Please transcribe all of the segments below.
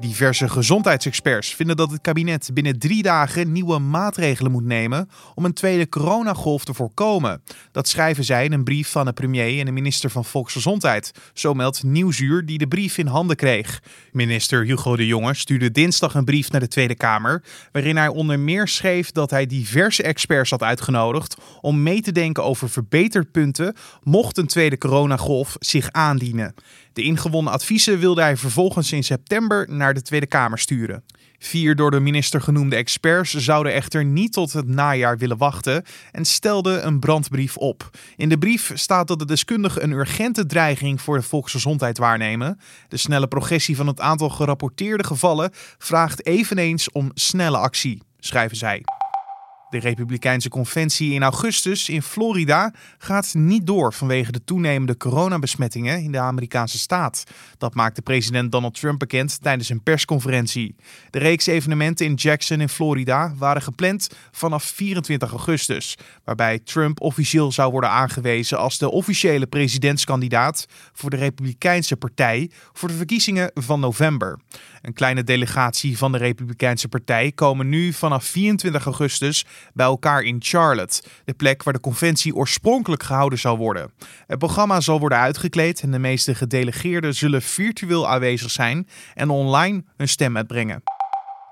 Diverse gezondheidsexperts vinden dat het kabinet binnen drie dagen nieuwe maatregelen moet nemen om een tweede coronagolf te voorkomen. Dat schrijven zij in een brief van de premier en de minister van Volksgezondheid. Zo meldt Nieuwsuur die de brief in handen kreeg. Minister Hugo de Jonge stuurde dinsdag een brief naar de Tweede Kamer, waarin hij onder meer schreef dat hij diverse experts had uitgenodigd om mee te denken over verbeterpunten mocht een tweede coronagolf zich aandienen. De ingewonnen adviezen wilde hij vervolgens in september naar de Tweede Kamer sturen. Vier door de minister genoemde experts zouden echter niet tot het najaar willen wachten en stelden een brandbrief op. In de brief staat dat de deskundigen een urgente dreiging voor de volksgezondheid waarnemen. De snelle progressie van het aantal gerapporteerde gevallen vraagt eveneens om snelle actie, schrijven zij. De Republikeinse conventie in augustus in Florida gaat niet door vanwege de toenemende coronabesmettingen in de Amerikaanse staat. Dat maakte president Donald Trump bekend tijdens een persconferentie. De reeks evenementen in Jackson in Florida waren gepland vanaf 24 augustus, waarbij Trump officieel zou worden aangewezen als de officiële presidentskandidaat voor de Republikeinse Partij voor de verkiezingen van november. Een kleine delegatie van de Republikeinse Partij komen nu vanaf 24 augustus bij elkaar in Charlotte, de plek waar de conventie oorspronkelijk gehouden zou worden. Het programma zal worden uitgekleed en de meeste gedelegeerden zullen virtueel aanwezig zijn en online hun stem uitbrengen.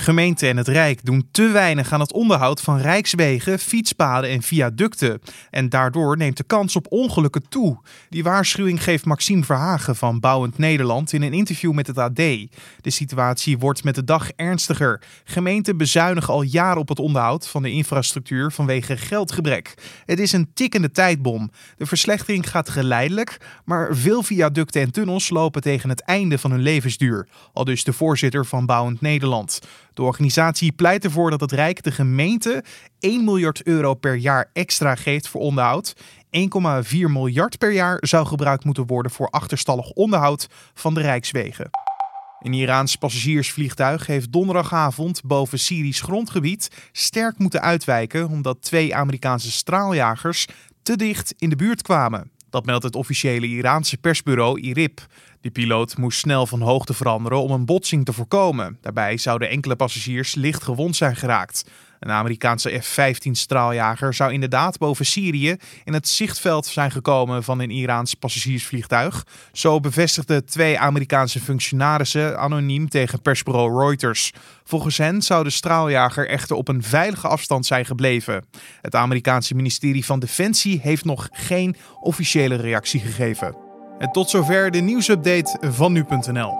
Gemeente en het Rijk doen te weinig aan het onderhoud van rijkswegen, fietspaden en viaducten. En daardoor neemt de kans op ongelukken toe. Die waarschuwing geeft Maxime Verhagen van Bouwend Nederland in een interview met het AD. De situatie wordt met de dag ernstiger. Gemeenten bezuinigen al jaren op het onderhoud van de infrastructuur vanwege geldgebrek. Het is een tikkende tijdbom. De verslechtering gaat geleidelijk, maar veel viaducten en tunnels lopen tegen het einde van hun levensduur. Al dus de voorzitter van Bouwend Nederland. De organisatie pleit ervoor dat het Rijk de gemeente 1 miljard euro per jaar extra geeft voor onderhoud. 1,4 miljard per jaar zou gebruikt moeten worden voor achterstallig onderhoud van de Rijkswegen. Een Iraans passagiersvliegtuig heeft donderdagavond boven Syrisch grondgebied sterk moeten uitwijken omdat twee Amerikaanse straaljagers te dicht in de buurt kwamen. Dat meldt het officiële Iraanse persbureau IRIB. De piloot moest snel van hoogte veranderen om een botsing te voorkomen. Daarbij zouden enkele passagiers licht gewond zijn geraakt. Een Amerikaanse F-15 straaljager zou inderdaad boven Syrië in het zichtveld zijn gekomen van een Iraans passagiersvliegtuig. Zo bevestigden twee Amerikaanse functionarissen anoniem tegen persbureau Reuters. Volgens hen zou de straaljager echter op een veilige afstand zijn gebleven. Het Amerikaanse ministerie van Defensie heeft nog geen officiële reactie gegeven. En tot zover de nieuwsupdate van nu.nl.